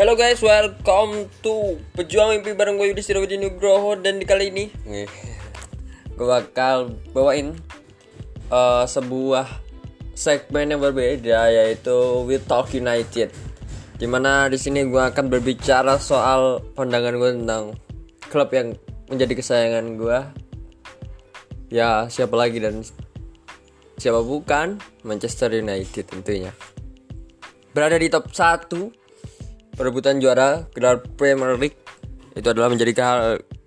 Hello guys, welcome to Pejuang Mimpi bareng gue Yudhistira Widi Nugroho dan di kali ini gue bakal bawain uh, sebuah segmen yang berbeda yaitu We Talk United. Di mana di sini gue akan berbicara soal pandangan gue tentang klub yang menjadi kesayangan gue. Ya siapa lagi dan siapa bukan Manchester United tentunya. Berada di top 1 perebutan juara gelar Premier League itu adalah menjadi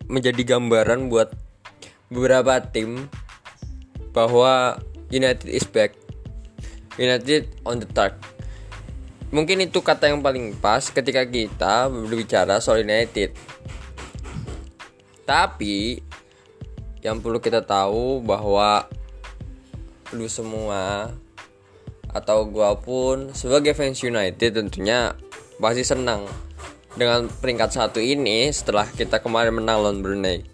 menjadi gambaran buat beberapa tim bahwa United is back. United on the track. Mungkin itu kata yang paling pas ketika kita berbicara soal United. Tapi yang perlu kita tahu bahwa lu semua atau gua pun sebagai fans United tentunya pasti senang dengan peringkat satu ini setelah kita kemarin menang lawan Brunei.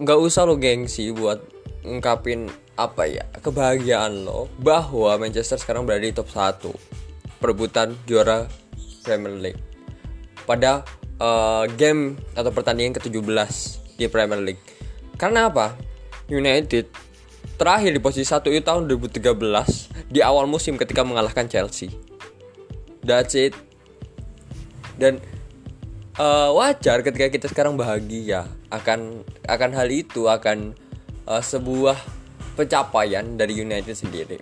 Nggak usah lo gengsi buat ngungkapin apa ya kebahagiaan lo bahwa Manchester sekarang berada di top 1 perebutan juara Premier League pada uh, game atau pertandingan ke-17 di Premier League. Karena apa? United terakhir di posisi 1 itu tahun 2013 di awal musim ketika mengalahkan Chelsea that's it. Dan uh, wajar ketika kita sekarang bahagia akan akan hal itu akan uh, sebuah pencapaian dari United sendiri.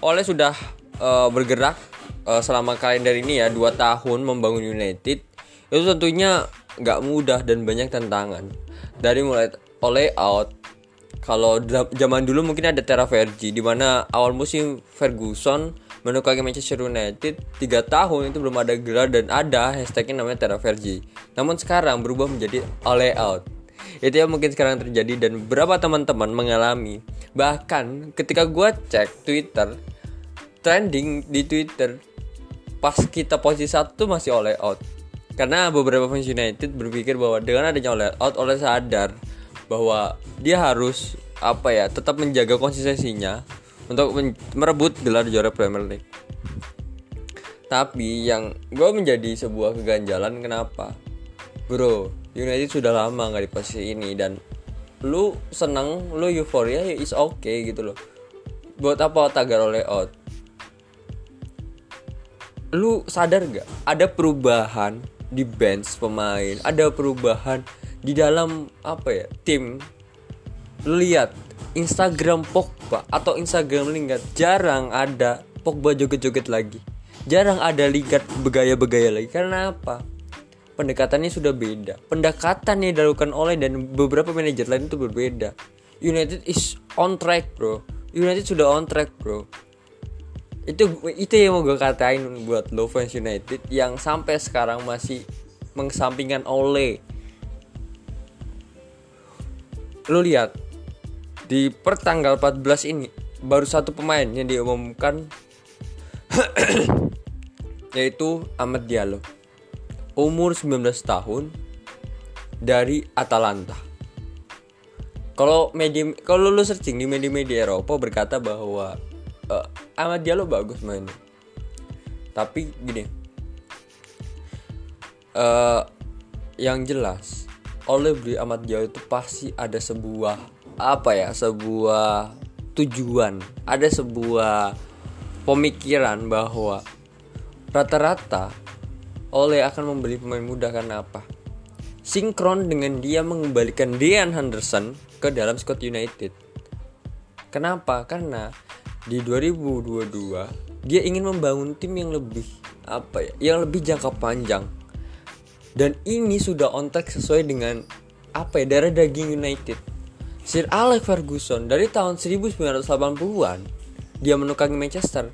Oleh sudah uh, bergerak uh, selama kalender ini ya dua tahun membangun United itu tentunya nggak mudah dan banyak tantangan. Dari mulai oleh out kalau zaman dulu mungkin ada Terra Vergi di mana awal musim Ferguson menukangi Manchester United 3 tahun itu belum ada gelar dan ada hashtagnya namanya Terra. Namun sekarang berubah menjadi all out. Itu yang mungkin sekarang terjadi dan beberapa teman-teman mengalami. Bahkan ketika gue cek Twitter, trending di Twitter pas kita posisi satu masih all out. Karena beberapa fans United berpikir bahwa dengan adanya all out, oleh sadar bahwa dia harus apa ya tetap menjaga konsistensinya untuk merebut gelar juara Premier League. Tapi yang gue menjadi sebuah keganjalan kenapa? Bro, United sudah lama nggak di posisi ini dan lu senang, lu euforia ya is okay gitu loh. Buat apa tagar oleh out? Lu sadar gak? Ada perubahan di bench pemain, ada perubahan di dalam apa ya tim. Lihat Instagram Pogba atau Instagram Lingard jarang ada Pogba joget-joget lagi. Jarang ada Lingard begaya-begaya lagi. Karena apa? Pendekatannya sudah beda. Pendekatan yang dilakukan oleh dan beberapa manajer lain itu berbeda. United is on track, bro. United sudah on track, bro. Itu itu yang mau gue katain buat lo fans United yang sampai sekarang masih mengesampingkan oleh. Lo lihat di pertanggal 14 ini baru satu pemain yang diumumkan yaitu Ahmad Diallo. Umur 19 tahun dari Atalanta. Kalau media kalau lu searching di media-media Eropa berkata bahwa uh, Ahmad Diallo bagus mainnya. Tapi gini uh, yang jelas oleh beli Ahmad Diallo itu pasti ada sebuah apa ya sebuah tujuan. Ada sebuah pemikiran bahwa rata-rata oleh akan membeli pemain muda karena apa? Sinkron dengan dia mengembalikan Dean Henderson ke dalam Scott United. Kenapa? Karena di 2022 dia ingin membangun tim yang lebih apa ya yang lebih jangka panjang. Dan ini sudah on track sesuai dengan apa ya darah daging United Sir Alex Ferguson dari tahun 1980-an dia menukangi Manchester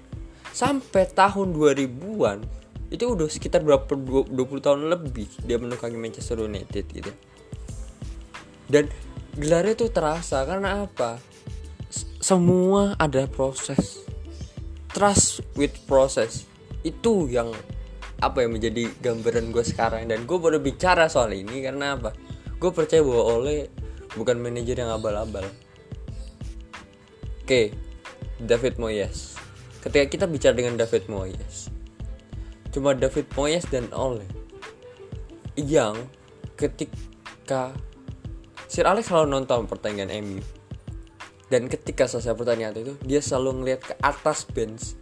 sampai tahun 2000-an itu udah sekitar berapa 20 tahun lebih dia menukangi Manchester United gitu. Dan gelarnya itu terasa karena apa? Semua ada proses. Trust with process. Itu yang apa yang menjadi gambaran gue sekarang dan gue baru bicara soal ini karena apa? Gue percaya bahwa oleh bukan manajer yang abal-abal. Oke David Moyes. Ketika kita bicara dengan David Moyes cuma David Moyes dan Ole yang ketika Sir Alex selalu nonton pertandingan MU dan ketika selesai pertandingan itu dia selalu ngeliat ke atas bench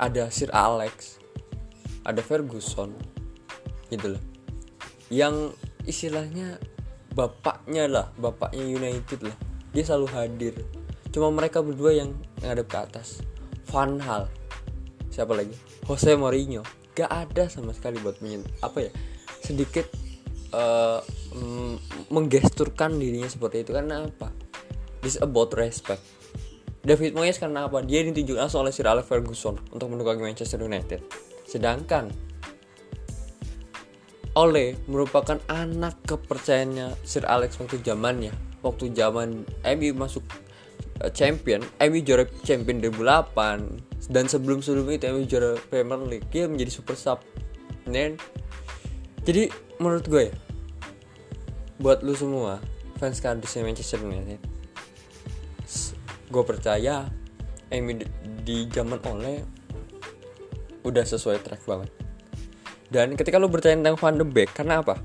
ada Sir Alex ada Ferguson gitu loh. Yang istilahnya bapaknya lah bapaknya United lah. Dia selalu hadir. Cuma mereka berdua yang ngadep ke atas. Van Hal siapa lagi? Jose Mourinho. Gak ada sama sekali buat menyen apa ya sedikit uh, menggesturkan dirinya seperti itu. Karena apa? This about respect. David Moyes karena apa? Dia ditunjuk langsung oleh Sir Alex Ferguson untuk menunggangi Manchester United. Sedangkan Ole merupakan anak kepercayaannya Sir Alex waktu zamannya. Waktu zaman MU masuk uh, champion MU juara champion 2008 dan sebelum sebelum itu MU juara Premier League. Dia menjadi super sub. Dan jadi menurut gue buat lu semua fans kardusnya Manchester United gue percaya MU di zaman Ole udah sesuai track banget dan ketika lo bertanya tentang Van de Beek, karena apa?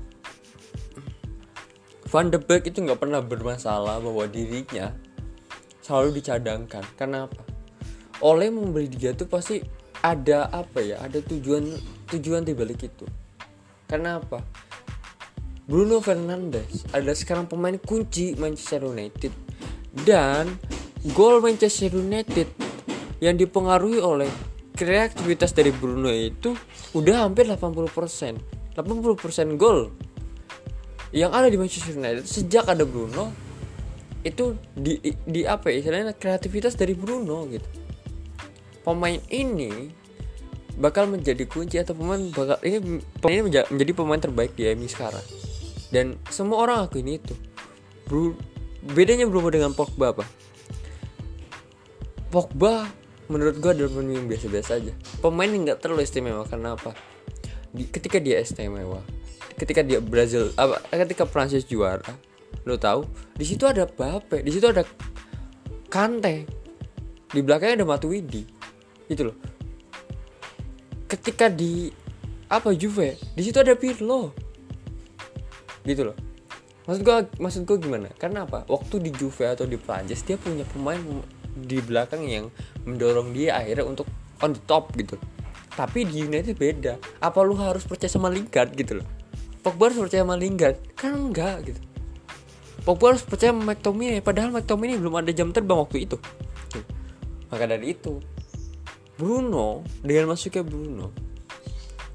Van de Beek itu nggak pernah bermasalah bahwa dirinya selalu dicadangkan. Karena apa? Oleh membeli dia tuh pasti ada apa ya? Ada tujuan tujuan di balik itu. Karena apa? Bruno Fernandes adalah sekarang pemain kunci Manchester United dan gol Manchester United yang dipengaruhi oleh kreativitas dari Bruno itu udah hampir 80% 80% gol yang ada di Manchester United sejak ada Bruno itu di, di apa ya istilahnya kreativitas dari Bruno gitu. Pemain ini bakal menjadi kunci atau pemain bakal ini pemain ini menjadi pemain terbaik di MU sekarang. Dan semua orang aku ini itu. Bru, bedanya Bruno dengan Pogba apa? Pogba menurut gue adalah pemain yang biasa-biasa aja. Pemain yang nggak terlalu istimewa karena apa? Di, ketika dia istimewa ketika dia Brazil apa ketika Prancis juara lo tahu di situ ada Bape di situ ada Kante di belakangnya ada Matuidi gitu loh. Ketika di apa Juve di situ ada Pirlo gitu loh. Maksud gue maksud gue gimana? Karena apa? Waktu di Juve atau di Prancis dia punya pemain di belakang yang mendorong dia akhirnya untuk on the top gitu. Tapi di United beda. Apa lu harus percaya sama Lingard gitu loh? Pogba harus percaya sama Lingard? Kan enggak gitu. Pogba harus percaya sama McTominay. Padahal McTominay belum ada jam terbang waktu itu. Maka dari itu Bruno dengan masuknya Bruno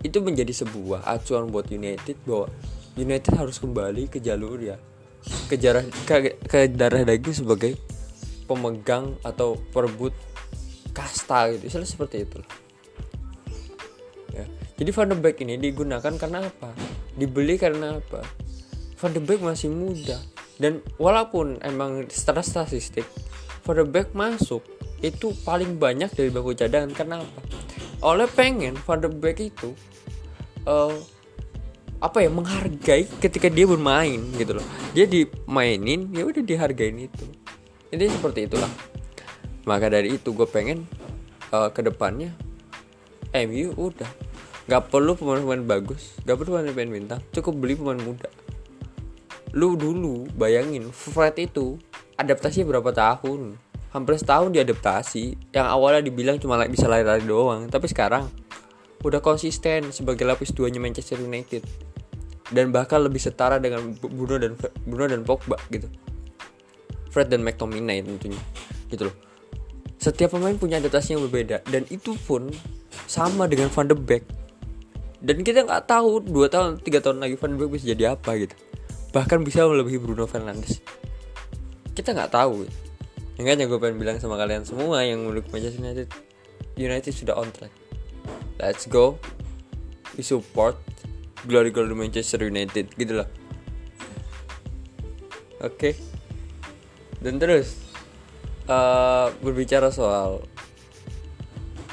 itu menjadi sebuah acuan buat United bahwa United harus kembali ke jalur ya ke darah ke, ke darah daging sebagai pemegang atau perebut kasta gitu. Istilah seperti itu ya. Jadi Van de Beek ini digunakan karena apa? Dibeli karena apa? Van de Beek masih muda. Dan walaupun emang secara statistik Van de Beek masuk itu paling banyak dari bangku cadangan. Karena apa? Oleh pengen Van de Beek itu uh, apa ya menghargai ketika dia bermain gitu loh. Dia dimainin ya udah dihargain itu ini seperti itulah. Maka dari itu gue pengen uh, ke depannya MU udah. Nggak perlu pemain-pemain bagus nggak perlu pemain-pemain bintang. Cukup beli pemain muda. Lu dulu bayangin Fred itu adaptasi berapa tahun? Hampir setahun diadaptasi. Yang awalnya dibilang cuma bisa lari-lari doang. Tapi sekarang udah konsisten sebagai lapis duanya Manchester United. Dan bahkan lebih setara dengan Bruno dan Bruno dan Pogba gitu Fred dan McTominay tentunya gitu loh. Setiap pemain punya adaptasi yang berbeda dan itu pun sama dengan Van de Beek. Dan kita nggak tahu dua tahun tiga tahun lagi Van de Beek bisa jadi apa gitu. Bahkan bisa melebihi Bruno Fernandes. Kita nggak tahu. Yang gue pengen bilang sama kalian semua yang mendukung Manchester United United sudah on track. Let's go. We support. Glory glory Manchester United gitu loh. Oke. okay dan terus uh, berbicara soal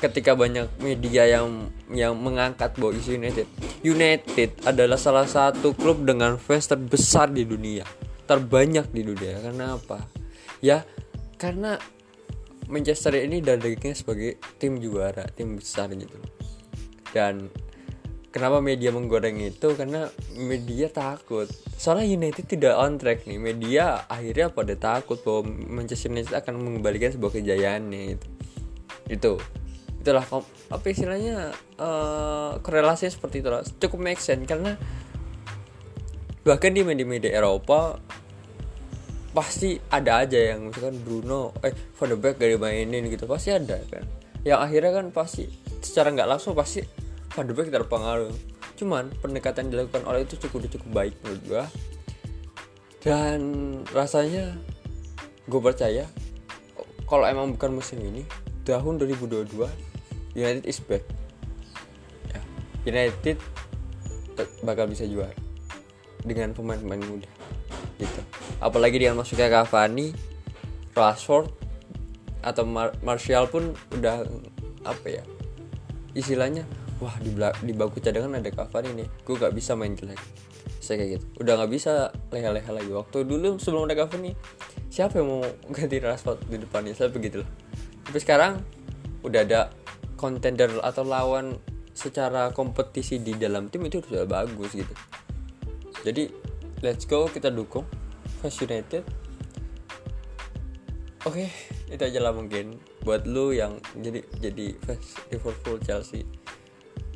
ketika banyak media yang yang mengangkat bahwa isu United. United adalah salah satu klub dengan fans terbesar di dunia. Terbanyak di dunia. Karena apa? Ya karena Manchester ini dagingnya sebagai tim juara tim besar gitu. Dan kenapa media menggoreng itu? Karena media takut. Soalnya United tidak on track nih. Media akhirnya pada takut bahwa Manchester United akan mengembalikan sebuah kejayaan nih. Itu itu itulah apa istilahnya uh, korelasi seperti itu cukup make sense. Karena bahkan di media-media Eropa pasti ada aja yang misalkan Bruno eh Van de Beek gak dimainin gitu. Pasti ada kan. Yang akhirnya kan pasti secara nggak langsung pasti Van de terpengaruh. Cuman pendekatan yang dilakukan oleh itu cukup cukup baik menurut gua. Dan rasanya gue percaya kalau emang bukan musim ini tahun 2022 United is back. Ya, United bakal bisa juara dengan pemain-pemain muda gitu. Apalagi dengan masuknya Cavani Rashford atau Mar Martial pun udah apa ya istilahnya wah di, di bangku cadangan ada Cavani nih gue gak bisa main jelek. Saya kayak gitu. Udah nggak bisa leha-leha lagi. Waktu dulu sebelum ada Cavani siapa yang mau ganti Rashford di depannya saya begitu loh tapi sekarang udah ada contender atau lawan secara kompetisi di dalam tim itu sudah bagus gitu. Jadi let's go kita dukung Fast oke okay, itu aja lah mungkin buat lu yang jadi jadi fans Liverpool Chelsea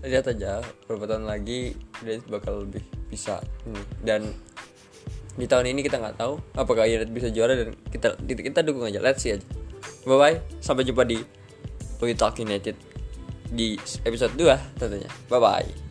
lihat aja beberapa tahun lagi dia bakal lebih bisa. Hmm. dan di tahun ini kita nggak tahu apakah United bisa juara dan kita kita dukung aja. Let's see aja. Bye bye sampai jumpa di We Talk United di episode 2 tentunya. Bye bye